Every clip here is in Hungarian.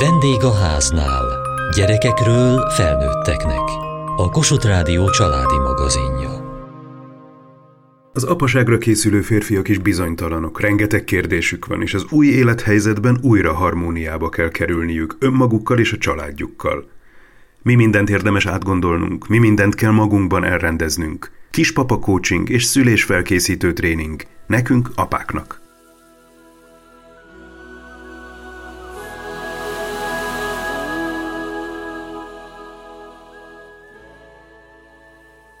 Vendég a háznál. Gyerekekről felnőtteknek. A Kossuth Rádió családi magazinja. Az apaságra készülő férfiak is bizonytalanok, rengeteg kérdésük van, és az új élethelyzetben újra harmóniába kell kerülniük önmagukkal és a családjukkal. Mi mindent érdemes átgondolnunk, mi mindent kell magunkban elrendeznünk. Kispapa coaching és szülésfelkészítő tréning. Nekünk, apáknak.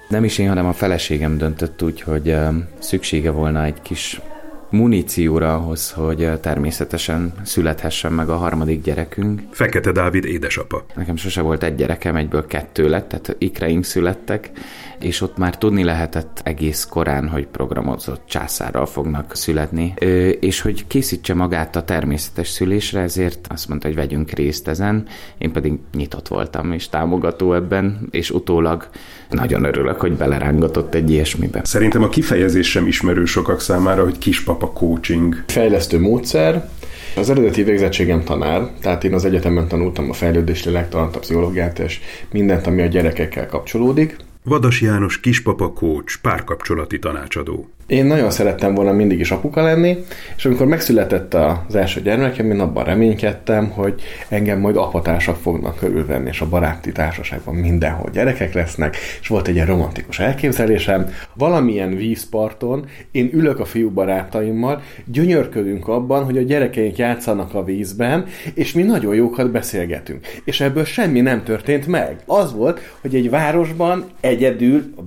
Nem is én, hanem a feleségem döntött úgy, hogy szüksége volna egy kis munícióra ahhoz, hogy természetesen születhessen meg a harmadik gyerekünk. Fekete Dávid édesapa. Nekem sose volt egy gyerekem, egyből kettő lett, tehát ikreim születtek, és ott már tudni lehetett egész korán, hogy programozott császárral fognak születni, és hogy készítse magát a természetes szülésre, ezért azt mondta, hogy vegyünk részt ezen, én pedig nyitott voltam és támogató ebben, és utólag nagyon örülök, hogy belerángatott egy ilyesmibe. Szerintem a kifejezés sem ismerő sokak számára, hogy kispapa coaching. Fejlesztő módszer, az eredeti végzettségem tanár, tehát én az egyetemen tanultam a fejlődés lélektant, a pszichológiát és mindent, ami a gyerekekkel kapcsolódik. Vadas János kispapa coach, párkapcsolati tanácsadó. Én nagyon szerettem volna mindig is apuka lenni, és amikor megszületett az első gyermekem, én abban reménykedtem, hogy engem majd apatársak fognak körülvenni, és a baráti társaságban mindenhol gyerekek lesznek, és volt egy ilyen romantikus elképzelésem. Valamilyen vízparton én ülök a fiú barátaimmal, gyönyörködünk abban, hogy a gyerekeink játszanak a vízben, és mi nagyon jókat beszélgetünk. És ebből semmi nem történt meg. Az volt, hogy egy városban, egyedül, a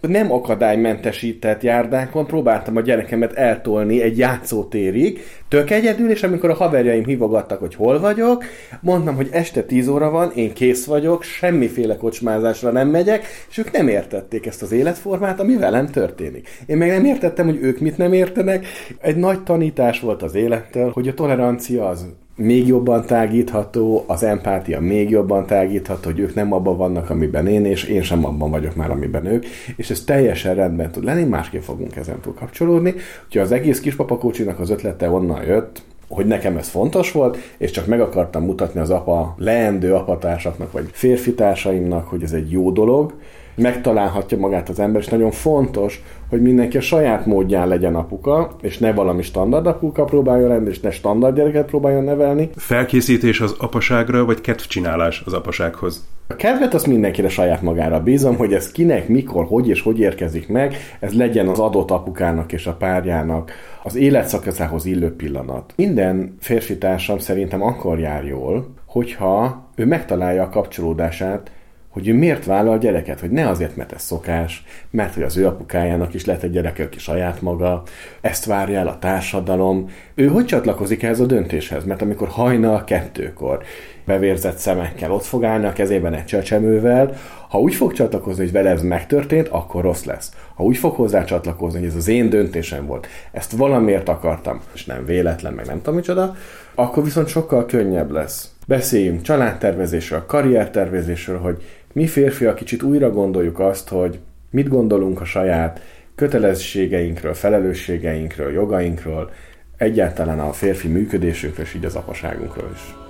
betonzsungelben nem akadálymentesített járdákon próbáltam a gyerekemet eltolni egy játszótérig, tök egyedül, és amikor a haverjaim hívogattak, hogy hol vagyok, mondtam, hogy este 10 óra van, én kész vagyok, semmiféle kocsmázásra nem megyek, és ők nem értették ezt az életformát, ami velem történik. Én meg nem értettem, hogy ők mit nem értenek. Egy nagy tanítás volt az élettől, hogy a tolerancia az még jobban tágítható, az empátia még jobban tágítható, hogy ők nem abban vannak, amiben én, és én sem abban vagyok már, amiben ők, és ez teljesen rendben tud lenni, másképp fogunk ezen túl kapcsolódni. Úgyhogy az egész kispapakócsinak az ötlete onnan jött, hogy nekem ez fontos volt, és csak meg akartam mutatni az apa, leendő apatársaknak, vagy férfitársaimnak, hogy ez egy jó dolog, megtalálhatja magát az ember, és nagyon fontos, hogy mindenki a saját módján legyen apuka, és ne valami standard apuka próbáljon lenni, és ne standard gyereket próbáljon nevelni. Felkészítés az apaságra, vagy kedvcsinálás az apasághoz? A kedvet azt mindenkire saját magára bízom, hogy ez kinek, mikor, hogy és hogy érkezik meg, ez legyen az adott apukának és a párjának az életszakaszához illő pillanat. Minden férfi társam szerintem akkor jár jól, hogyha ő megtalálja a kapcsolódását hogy ő miért vállal gyereket, hogy ne azért, mert ez szokás, mert hogy az ő apukájának is lehet egy gyereke, aki saját maga, ezt várja el a társadalom. Ő hogy csatlakozik ehhez a döntéshez? Mert amikor hajnal kettőkor bevérzett szemekkel ott fog állni a kezében egy csecsemővel, ha úgy fog csatlakozni, hogy vele ez megtörtént, akkor rossz lesz. Ha úgy fog hozzá csatlakozni, hogy ez az én döntésem volt, ezt valamiért akartam, és nem véletlen, meg nem tudom micsoda, akkor viszont sokkal könnyebb lesz. Beszéljünk családtervezésről, karriertervezésről, hogy mi férfiak kicsit újra gondoljuk azt, hogy mit gondolunk a saját kötelességeinkről, felelősségeinkről, jogainkról, egyáltalán a férfi működésünkről, és így az apaságunkról is.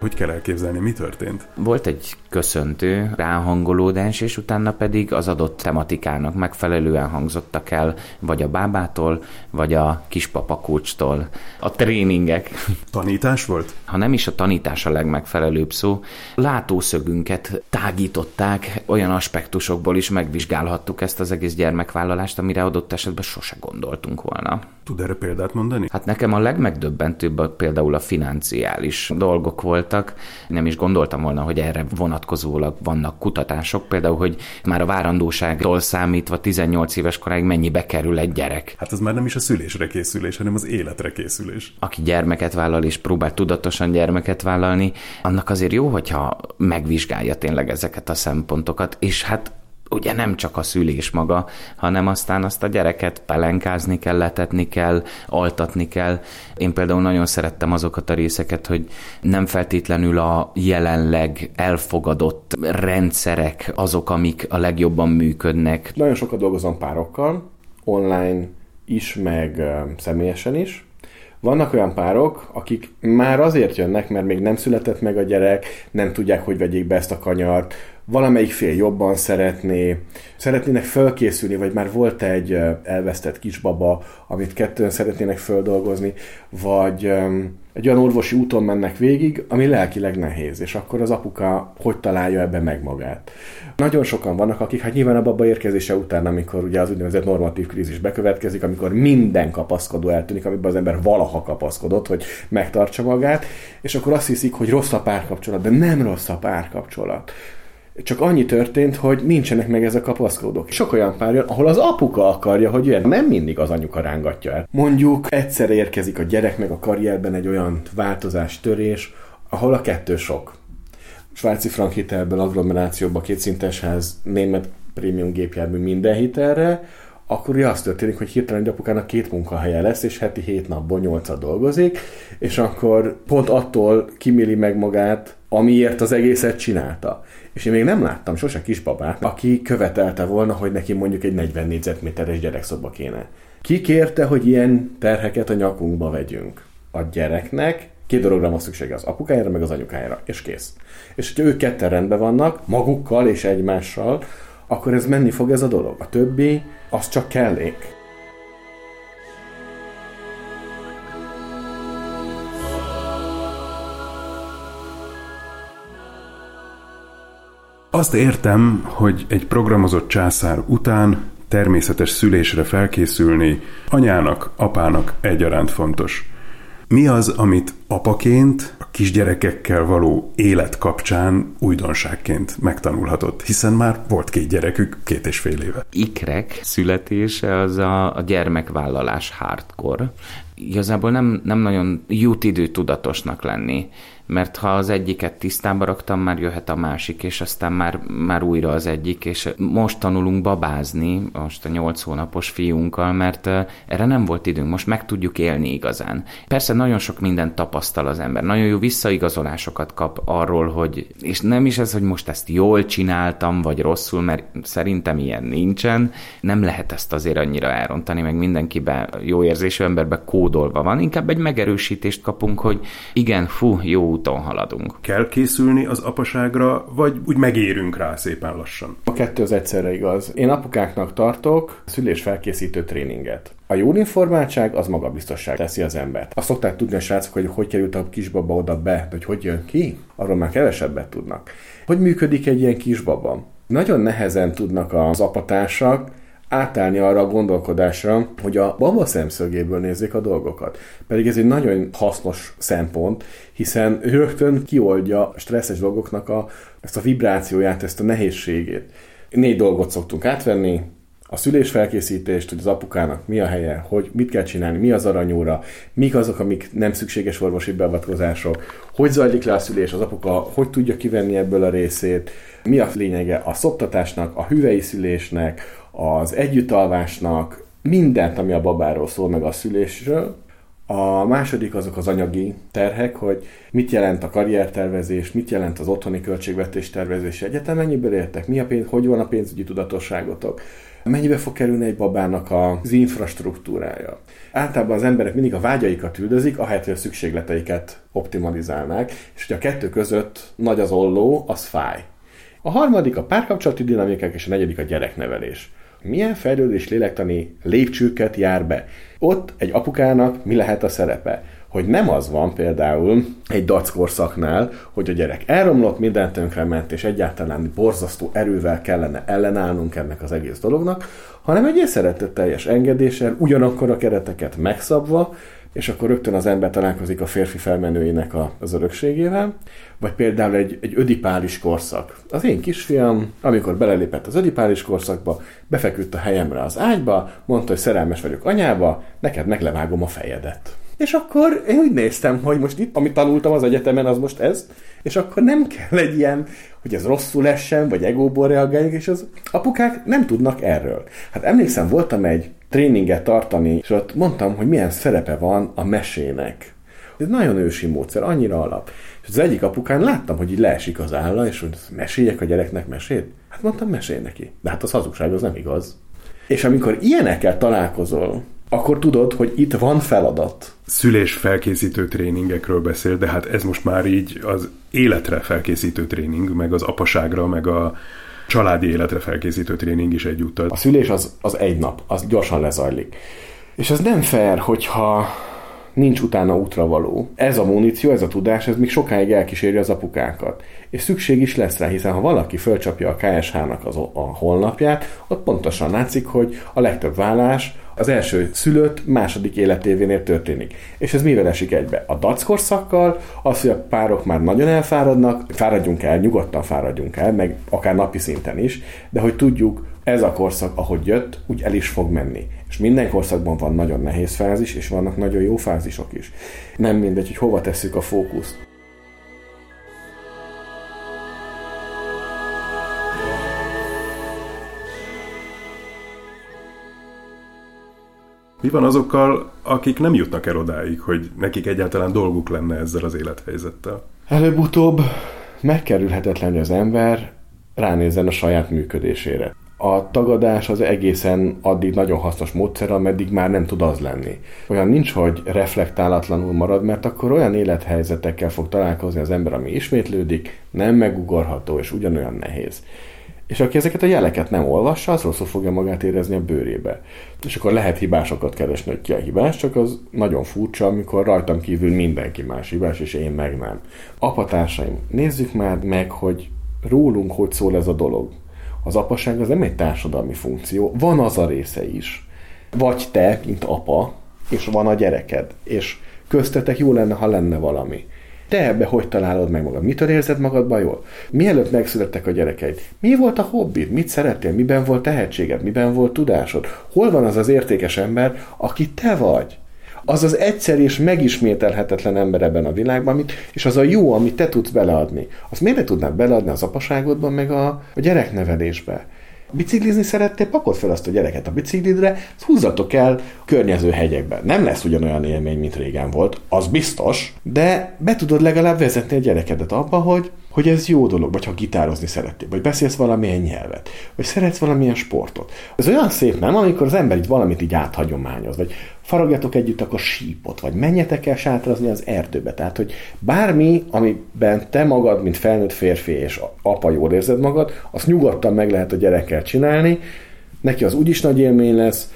Hogy kell elképzelni, mi történt? Volt egy köszöntő ráhangolódás, és utána pedig az adott tematikának megfelelően hangzottak el, vagy a bábától, vagy a kispapakócstól a tréningek. Tanítás volt? Ha nem is a tanítás a legmegfelelőbb szó, látószögünket tágították, olyan aspektusokból is megvizsgálhattuk ezt az egész gyermekvállalást, amire adott esetben sose gondoltunk volna. Tud erre példát mondani? Hát nekem a legmegdöbbentőbb például a financiális dolgok voltak. Nem is gondoltam volna, hogy erre vonatkozólag vannak kutatások, például, hogy már a várandóságtól számítva 18 éves koráig mennyibe kerül egy gyerek. Hát az már nem is a szülésre készülés, hanem az életre készülés. Aki gyermeket vállal és próbál tudatosan gyermeket vállalni, annak azért jó, hogyha megvizsgálja tényleg ezeket a szempontokat, és hát ugye nem csak a szülés maga, hanem aztán azt a gyereket pelenkázni kell, letetni kell, altatni kell. Én például nagyon szerettem azokat a részeket, hogy nem feltétlenül a jelenleg elfogadott rendszerek azok, amik a legjobban működnek. Nagyon sokat dolgozom párokkal, online is, meg személyesen is. Vannak olyan párok, akik már azért jönnek, mert még nem született meg a gyerek, nem tudják, hogy vegyék be ezt a kanyart, valamelyik fél jobban szeretné, szeretnének fölkészülni, vagy már volt egy elvesztett kisbaba, amit kettőn szeretnének földolgozni, vagy egy olyan orvosi úton mennek végig, ami lelkileg nehéz, és akkor az apuka hogy találja ebbe meg magát. Nagyon sokan vannak, akik hát nyilván a baba érkezése után, amikor ugye az úgynevezett normatív krízis bekövetkezik, amikor minden kapaszkodó eltűnik, amiben az ember valaha kapaszkodott, hogy megtartsa magát, és akkor azt hiszik, hogy rossz a párkapcsolat, de nem rossz a párkapcsolat csak annyi történt, hogy nincsenek meg ezek a kapaszkodók. Sok olyan pár jön, ahol az apuka akarja, hogy jöjjön. Nem mindig az anyuka rángatja el. Mondjuk egyszer érkezik a gyerek meg a karrierben egy olyan változás, törés, ahol a kettő sok. Svájci frank hitelből agglomerációba kétszintes ház, német prémium gépjármű minden hitelre, akkor az történik, hogy hirtelen apukának két munkahelye lesz, és heti hét napból nyolcat dolgozik, és akkor pont attól kimili meg magát, amiért az egészet csinálta. És én még nem láttam sose kisbabát, aki követelte volna, hogy neki mondjuk egy 40 négyzetméteres gyerekszoba kéne. Ki kérte, hogy ilyen terheket a nyakunkba vegyünk? A gyereknek két dologra van szüksége, az apukájára, meg az anyukájára, és kész. És hogyha ők ketten rendben vannak, magukkal és egymással, akkor ez menni fog ez a dolog. A többi, az csak kellék. Azt értem, hogy egy programozott császár után természetes szülésre felkészülni anyának, apának egyaránt fontos. Mi az, amit apaként a kisgyerekekkel való élet kapcsán újdonságként megtanulhatott, hiszen már volt két gyerekük két és fél éve. Ikrek születése az a, a gyermekvállalás hardcore. Igazából nem, nem nagyon jut idő tudatosnak lenni mert ha az egyiket tisztába raktam, már jöhet a másik, és aztán már, már újra az egyik, és most tanulunk babázni, most a nyolc hónapos fiunkkal, mert erre nem volt időnk, most meg tudjuk élni igazán. Persze nagyon sok mindent tapasztal az ember, nagyon jó visszaigazolásokat kap arról, hogy, és nem is ez, hogy most ezt jól csináltam, vagy rosszul, mert szerintem ilyen nincsen, nem lehet ezt azért annyira elrontani, meg mindenkiben jó érzésű emberbe kódolva van, inkább egy megerősítést kapunk, hogy igen, fú, jó úton haladunk. Kell készülni az apaságra, vagy úgy megérünk rá szépen lassan? A kettő az egyszerre igaz. Én apukáknak tartok szülésfelkészítő tréninget. A jó informáltság az magabiztosság teszi az embert. Azt szokták tudni a srácok, hogy hogy került a kisbaba oda be, hogy hogy jön ki, arról már kevesebbet tudnak. Hogy működik egy ilyen kisbaba? Nagyon nehezen tudnak az apatársak átállni arra a gondolkodásra, hogy a baba szemszögéből nézzék a dolgokat. Pedig ez egy nagyon hasznos szempont, hiszen rögtön kioldja a stresszes dolgoknak a, ezt a vibrációját, ezt a nehézségét. Négy dolgot szoktunk átvenni, a szülésfelkészítést, hogy az apukának mi a helye, hogy mit kell csinálni, mi az aranyóra, mik azok, amik nem szükséges orvosi beavatkozások, hogy zajlik le a szülés, az apuka hogy tudja kivenni ebből a részét, mi a lényege a szoptatásnak, a hüvei szülésnek, az együttalvásnak, mindent, ami a babáról szól, meg a szülésről. A második azok az anyagi terhek, hogy mit jelent a karriertervezés, mit jelent az otthoni költségvetés tervezés, egyetem mennyiből értek, mi a pénz, hogy van a pénzügyi tudatosságotok, mennyibe fog kerülni egy babának az infrastruktúrája. Általában az emberek mindig a vágyaikat üldözik, ahelyett, hogy a szükségleteiket optimalizálnák, és hogy a kettő között nagy az olló, az fáj. A harmadik a párkapcsolati dinamikák, és a negyedik a gyereknevelés milyen fejlődés lélektani lépcsőket jár be. Ott egy apukának mi lehet a szerepe? Hogy nem az van például egy dackorszaknál, hogy a gyerek elromlott, minden ment, és egyáltalán borzasztó erővel kellene ellenállnunk ennek az egész dolognak, hanem egy szeretetteljes engedéssel, ugyanakkor a kereteket megszabva, és akkor rögtön az ember találkozik a férfi felmenőinek a, az örökségével, vagy például egy, egy ödipális korszak. Az én kisfiam, amikor belelépett az ödipális korszakba, befeküdt a helyemre az ágyba, mondta, hogy szerelmes vagyok anyába, neked meglevágom a fejedet. És akkor én úgy néztem, hogy most itt, amit tanultam az egyetemen, az most ez, és akkor nem kell egy ilyen hogy ez rosszul essen, vagy egóból reagáljuk, és az apukák nem tudnak erről. Hát emlékszem, voltam egy tréninget tartani, és ott mondtam, hogy milyen szerepe van a mesének. Ez nagyon ősi módszer, annyira alap. És az egyik apukán láttam, hogy így leesik az álla, és hogy meséljek a gyereknek mesét? Hát mondtam, mesélj neki. De hát az hazugság, az nem igaz. És amikor ilyenekkel találkozol, akkor tudod, hogy itt van feladat. Szülés felkészítő tréningekről beszél, de hát ez most már így az életre felkészítő tréning, meg az apaságra, meg a családi életre felkészítő tréning is egyúttal. A szülés az, az egy nap, az gyorsan lezajlik. És ez nem fair, hogyha nincs utána útra való. Ez a muníció, ez a tudás, ez még sokáig elkíséri az apukákat. És szükség is lesz rá, hiszen ha valaki fölcsapja a KSH-nak az, a holnapját, ott pontosan látszik, hogy a legtöbb vállás az első szülött második életévénél történik. És ez mivel esik egybe? A dac korszakkal, az, hogy a párok már nagyon elfáradnak, fáradjunk el, nyugodtan fáradjunk el, meg akár napi szinten is, de hogy tudjuk, ez a korszak, ahogy jött, úgy el is fog menni. És minden korszakban van nagyon nehéz fázis, és vannak nagyon jó fázisok is. Nem mindegy, hogy hova tesszük a fókuszt. Mi van azokkal, akik nem jutnak el odáig, hogy nekik egyáltalán dolguk lenne ezzel az élethelyzettel? Előbb-utóbb megkerülhetetlen, hogy az ember ránézzen a saját működésére. A tagadás az egészen addig nagyon hasznos módszer, ameddig már nem tud az lenni. Olyan nincs, hogy reflektálatlanul marad, mert akkor olyan élethelyzetekkel fog találkozni az ember, ami ismétlődik, nem megugorható és ugyanolyan nehéz. És aki ezeket a jeleket nem olvassa, az rosszul fogja magát érezni a bőrébe. És akkor lehet hibásokat keresni, hogy ki a hibás, csak az nagyon furcsa, amikor rajtam kívül mindenki más hibás, és én meg nem. Apatársaim, nézzük már meg, hogy rólunk hogy szól ez a dolog. Az apaság az nem egy társadalmi funkció, van az a része is. Vagy te, mint apa, és van a gyereked, és köztetek jó lenne, ha lenne valami. Te ebbe hogy találod meg magad? Mitől érzed magadban jól? Mielőtt megszülettek a gyerekeid, mi volt a hobbid? Mit szerettél? Miben volt tehetséged? Miben volt tudásod? Hol van az az értékes ember, aki te vagy? Az az egyszer és megismételhetetlen ember ebben a világban, amit, és az a jó, amit te tudsz beleadni. Azt miért ne tudnád beleadni az apaságodban, meg a, a gyereknevelésbe? Biciklizni szerettél, pakold fel azt a gyereket a biciklidre, húzzatok el környező hegyekbe. Nem lesz ugyanolyan élmény, mint régen volt, az biztos, de be tudod legalább vezetni a gyerekedet abba, hogy hogy ez jó dolog, vagy ha gitározni szeretnél, vagy beszélsz valamilyen nyelvet, vagy szeretsz valamilyen sportot. Ez olyan szép, nem? Amikor az ember így valamit így áthagyományoz, vagy faragjatok együtt akkor sípot, vagy menjetek el sátrazni az erdőbe. Tehát, hogy bármi, amiben te magad, mint felnőtt férfi és apa jól érzed magad, azt nyugodtan meg lehet a gyerekkel csinálni, neki az úgyis nagy élmény lesz,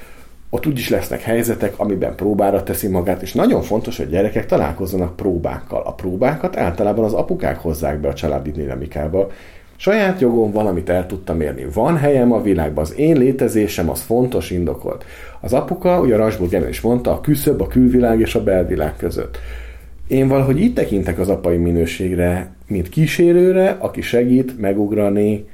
ott úgyis lesznek helyzetek, amiben próbára teszi magát, és nagyon fontos, hogy gyerekek találkozzanak próbákkal. A próbákat általában az apukák hozzák be a családi dinamikába. Saját jogon valamit el tudtam érni. Van helyem a világban, az én létezésem az fontos, indokolt. Az apuka, ugye Rasburg is mondta, a küszöb a külvilág és a belvilág között. Én valahogy itt tekintek az apai minőségre, mint kísérőre, aki segít megugrani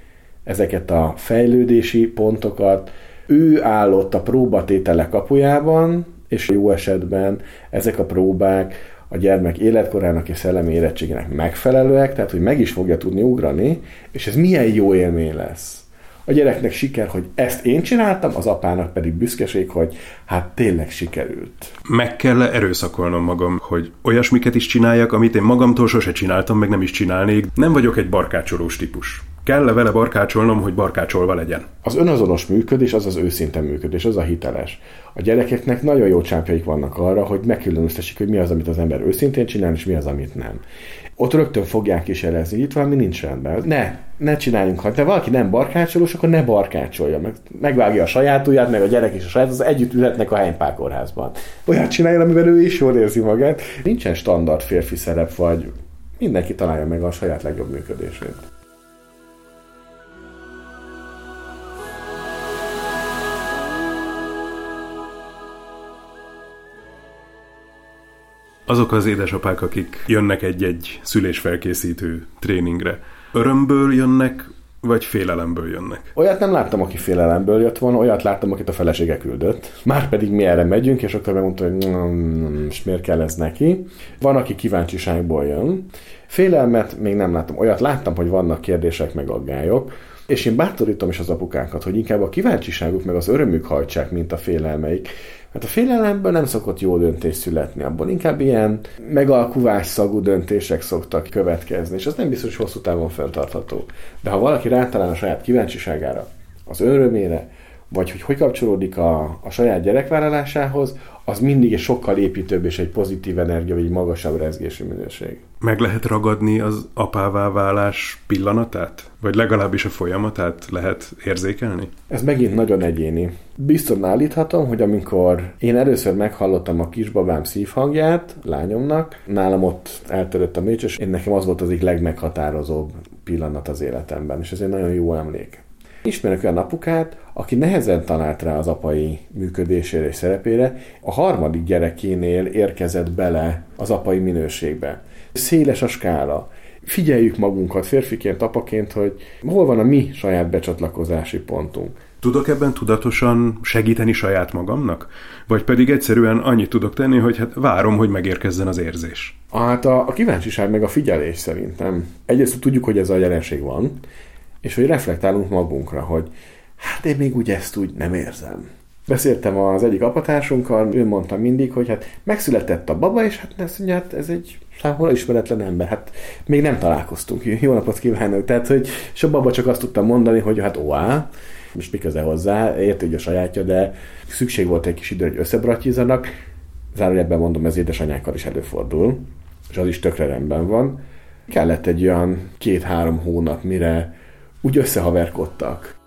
ezeket a fejlődési pontokat, ő állott a próbatétele kapujában, és jó esetben ezek a próbák a gyermek életkorának és szellemi érettségének megfelelőek, tehát hogy meg is fogja tudni ugrani, és ez milyen jó élmény lesz. A gyereknek siker, hogy ezt én csináltam, az apának pedig büszkeség, hogy hát tényleg sikerült. Meg kell erőszakolnom magam, hogy olyasmiket is csináljak, amit én magamtól sose csináltam, meg nem is csinálnék. Nem vagyok egy barkácsolós típus kell-e vele barkácsolnom, hogy barkácsolva legyen? Az önazonos működés az az őszinte működés, az a hiteles. A gyerekeknek nagyon jó csápjaik vannak arra, hogy megkülönböztessék, hogy mi az, amit az ember őszintén csinál, és mi az, amit nem. Ott rögtön fogják is jelezni, itt valami nincs rendben. Ne, ne csináljunk, ha te valaki nem barkácsolós, akkor ne barkácsolja. Meg, megvágja a saját ujját, meg a gyerek is a saját, az együtt ülhetnek a helypákórházban. Olyat csinálja, amivel ő is jól érzi magát. Nincsen standard férfi szerep, vagy mindenki találja meg a saját legjobb működését. Azok az édesapák, akik jönnek egy-egy szülésfelkészítő tréningre, örömből jönnek vagy félelemből jönnek? Olyat nem láttam, aki félelemből jött volna, olyat láttam, akit a felesége küldött. Már pedig mi erre megyünk, és akkor megmondta, hogy mm, és miért kell ez neki. Van, aki kíváncsiságból jön. Félelmet még nem láttam. Olyat láttam, hogy vannak kérdések meg aggályok, és én bátorítom is az apukákat, hogy inkább a kíváncsiságuk meg az örömük hajtsák, mint a félelmeik. Mert a félelemből nem szokott jó döntés születni, abból inkább ilyen megalkuvás szagú döntések szoktak következni, és az nem biztos, hogy hosszú távon fenntartható. De ha valaki rátalál a saját kíváncsiságára, az örömére, vagy hogy hogy kapcsolódik a, a saját gyerekvállalásához, az mindig egy sokkal építőbb és egy pozitív energia, vagy egy magasabb rezgési minőség. Meg lehet ragadni az apává válás pillanatát? Vagy legalábbis a folyamatát lehet érzékelni? Ez megint nagyon egyéni. Biztosan állíthatom, hogy amikor én először meghallottam a kisbabám szívhangját, lányomnak, nálam ott eltörött a mécs, és én nekem az volt az egyik legmeghatározóbb pillanat az életemben, és ez egy nagyon jó emlék. Ismerek olyan apukát, aki nehezen talált rá az apai működésére és szerepére, a harmadik gyerekénél érkezett bele az apai minőségbe. Széles a skála. Figyeljük magunkat férfiként, apaként, hogy hol van a mi saját becsatlakozási pontunk. Tudok ebben tudatosan segíteni saját magamnak? Vagy pedig egyszerűen annyit tudok tenni, hogy hát várom, hogy megérkezzen az érzés? Hát a, a kíváncsiság meg a figyelés szerintem. Egyrészt tudjuk, hogy ez a jelenség van, és hogy reflektálunk magunkra, hogy hát én még úgy ezt úgy nem érzem. Beszéltem az egyik apatársunkkal, ő mondta mindig, hogy hát megszületett a baba, és hát mondja, hát ez egy számomra ismeretlen ember, hát még nem találkoztunk, jó napot kívánok. Tehát, hogy és a baba csak azt tudta mondani, hogy hát oá, most mi köze hozzá, érti, hogy a sajátja, de szükség volt egy kis idő, hogy összebratyizanak. Zárójelben mondom, ez édesanyákkal is előfordul, és az is tökre rendben van. Kellett egy olyan két-három hónap, mire úgy összehaverkodtak.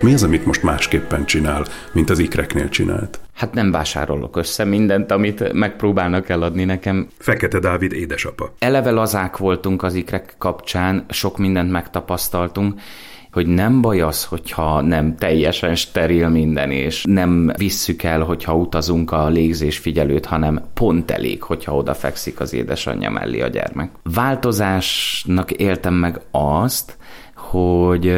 Mi az, amit most másképpen csinál, mint az ikreknél csinált? Hát nem vásárolok össze mindent, amit megpróbálnak eladni nekem. Fekete Dávid édesapa. Eleve lazák voltunk az ikrek kapcsán, sok mindent megtapasztaltunk, hogy nem baj az, hogyha nem teljesen steril minden, és nem visszük el, hogyha utazunk a légzés figyelőt, hanem pont elég, hogyha odafekszik az édesanyja mellé a gyermek. Változásnak éltem meg azt, hogy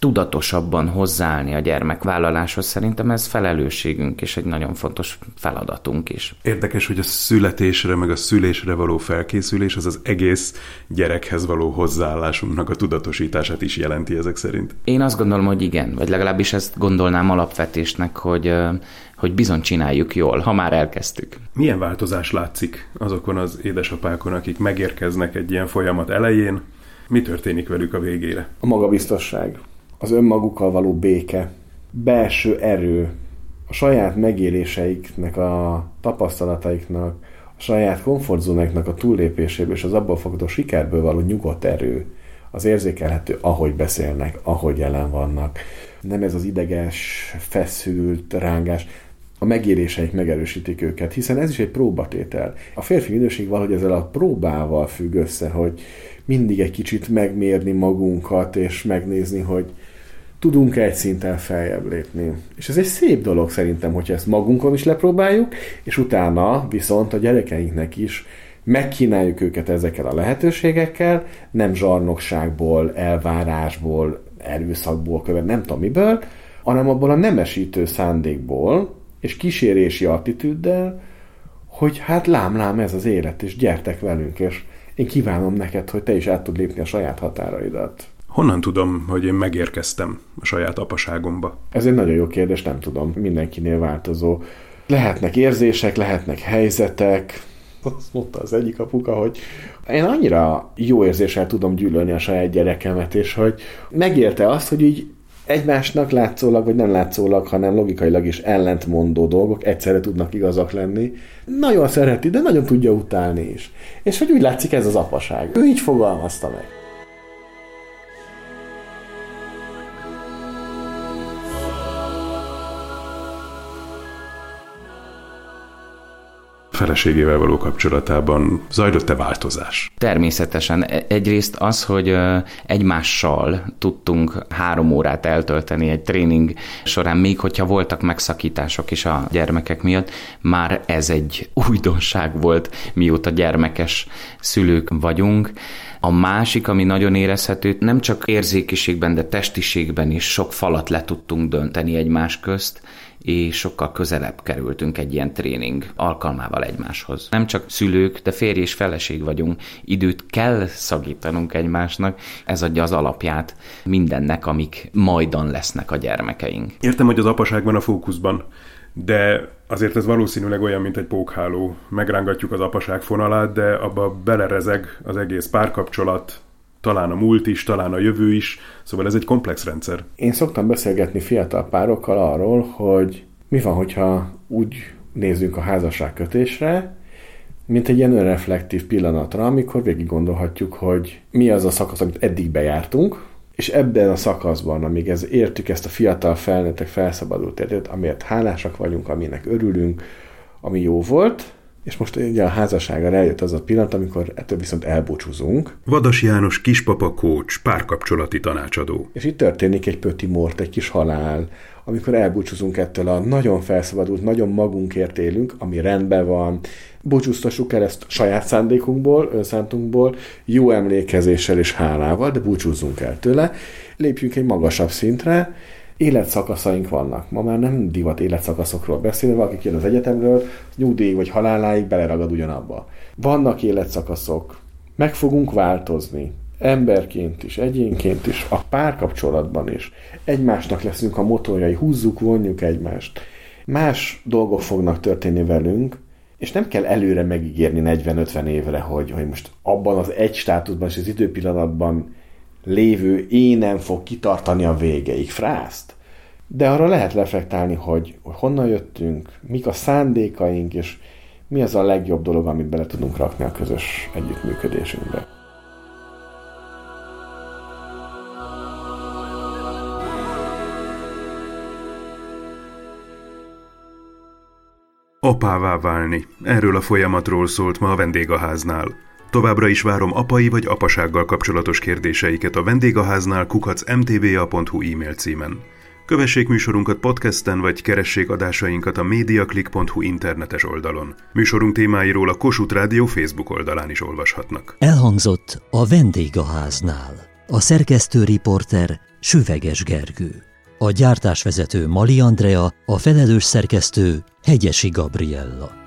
tudatosabban hozzáállni a gyermekvállaláshoz. Szerintem ez felelősségünk és egy nagyon fontos feladatunk is. Érdekes, hogy a születésre, meg a szülésre való felkészülés az az egész gyerekhez való hozzáállásunknak a tudatosítását is jelenti ezek szerint. Én azt gondolom, hogy igen, vagy legalábbis ezt gondolnám alapvetésnek, hogy hogy bizony csináljuk jól, ha már elkezdtük. Milyen változás látszik azokon az édesapákon, akik megérkeznek egy ilyen folyamat elején, mi történik velük a végére? A magabiztosság az önmagukkal való béke, belső erő, a saját megéléseiknek, a tapasztalataiknak, a saját komfortzónáknak a túllépéséből és az abból fakadó sikerből való nyugodt erő, az érzékelhető, ahogy beszélnek, ahogy jelen vannak. Nem ez az ideges, feszült rángás, a megéréseik megerősítik őket, hiszen ez is egy próbatétel. A férfi minőség valahogy ezzel a próbával függ össze, hogy mindig egy kicsit megmérni magunkat, és megnézni, hogy tudunk egy szinten feljebb lépni. És ez egy szép dolog szerintem, hogyha ezt magunkon is lepróbáljuk, és utána viszont a gyerekeinknek is megkínáljuk őket ezekkel a lehetőségekkel, nem zsarnokságból, elvárásból, erőszakból követ, nem tudom miből, hanem abból a nemesítő szándékból és kísérési attitűddel, hogy hát lám-lám ez az élet, és gyertek velünk, és én kívánom neked, hogy te is át tud lépni a saját határaidat. Honnan tudom, hogy én megérkeztem a saját apaságomba? Ez egy nagyon jó kérdés, nem tudom. Mindenkinél változó. Lehetnek érzések, lehetnek helyzetek. Azt mondta az egyik apuka, hogy én annyira jó érzéssel tudom gyűlölni a saját gyerekemet, és hogy megérte azt, hogy így egymásnak látszólag, vagy nem látszólag, hanem logikailag is ellentmondó dolgok egyszerre tudnak igazak lenni. Nagyon szereti, de nagyon tudja utálni is. És hogy úgy látszik ez az apaság. Ő így fogalmazta meg. Feleségével való kapcsolatában zajlott-e változás? Természetesen. E- egyrészt az, hogy egymással tudtunk három órát eltölteni egy tréning során, még hogyha voltak megszakítások is a gyermekek miatt, már ez egy újdonság volt, mióta gyermekes szülők vagyunk. A másik, ami nagyon érezhető, nem csak érzékiségben, de testiségben is sok falat le tudtunk dönteni egymás közt, és sokkal közelebb kerültünk egy ilyen tréning alkalmával egymáshoz. Nem csak szülők, de férj és feleség vagyunk, időt kell szagítanunk egymásnak, ez adja az alapját mindennek, amik majdan lesznek a gyermekeink. Értem, hogy az apaság van a fókuszban, de azért ez valószínűleg olyan, mint egy pókháló. Megrángatjuk az apaság fonalát, de abba belerezeg az egész párkapcsolat, talán a múlt is, talán a jövő is, szóval ez egy komplex rendszer. Én szoktam beszélgetni fiatal párokkal arról, hogy mi van, hogyha úgy nézzünk a házasságkötésre, mint egy ilyen önreflektív pillanatra, amikor végig gondolhatjuk, hogy mi az a szakasz, amit eddig bejártunk, és ebben a szakaszban, amíg ez értük ezt a fiatal felnőttek felszabadult értet, amiért hálásak vagyunk, aminek örülünk, ami jó volt, és most ugye a házasságra eljött az a pillanat, amikor ettől viszont elbúcsúzunk. Vadas János kispapa kócs, párkapcsolati tanácsadó. És itt történik egy pöti mort, egy kis halál, amikor elbúcsúzunk ettől a nagyon felszabadult, nagyon magunkért élünk, ami rendben van, búcsúztassuk el ezt saját szándékunkból, önszántunkból, jó emlékezéssel és hálával, de búcsúzzunk el tőle, lépjünk egy magasabb szintre, életszakaszaink vannak. Ma már nem divat életszakaszokról beszélni, valaki jön az egyetemről, nyugdíj vagy haláláig beleragad ugyanabba. Vannak életszakaszok, meg fogunk változni, emberként is, egyénként is, a párkapcsolatban is. Egymásnak leszünk a motorjai, húzzuk, vonjuk egymást. Más dolgok fognak történni velünk, és nem kell előre megígérni 40-50 évre, hogy, hogy most abban az egy státuszban és az időpillanatban lévő énem fog kitartani a végeig. Frászt. De arra lehet reflektálni, hogy, hogy honnan jöttünk, mik a szándékaink, és mi az a legjobb dolog, amit bele tudunk rakni a közös együttműködésünkbe. Apává válni. Erről a folyamatról szólt ma a vendégháznál. Továbbra is várom apai vagy apasággal kapcsolatos kérdéseiket a vendégháznál kukacmtva.hu e-mail címen. Kövessék műsorunkat podcasten, vagy keressék adásainkat a mediaclick.hu internetes oldalon. Műsorunk témáiról a Kossuth Rádió Facebook oldalán is olvashatnak. Elhangzott a vendégháznál. A szerkesztő riporter Süveges Gergő. A gyártásvezető Mali Andrea, a felelős szerkesztő Hegyesi Gabriella.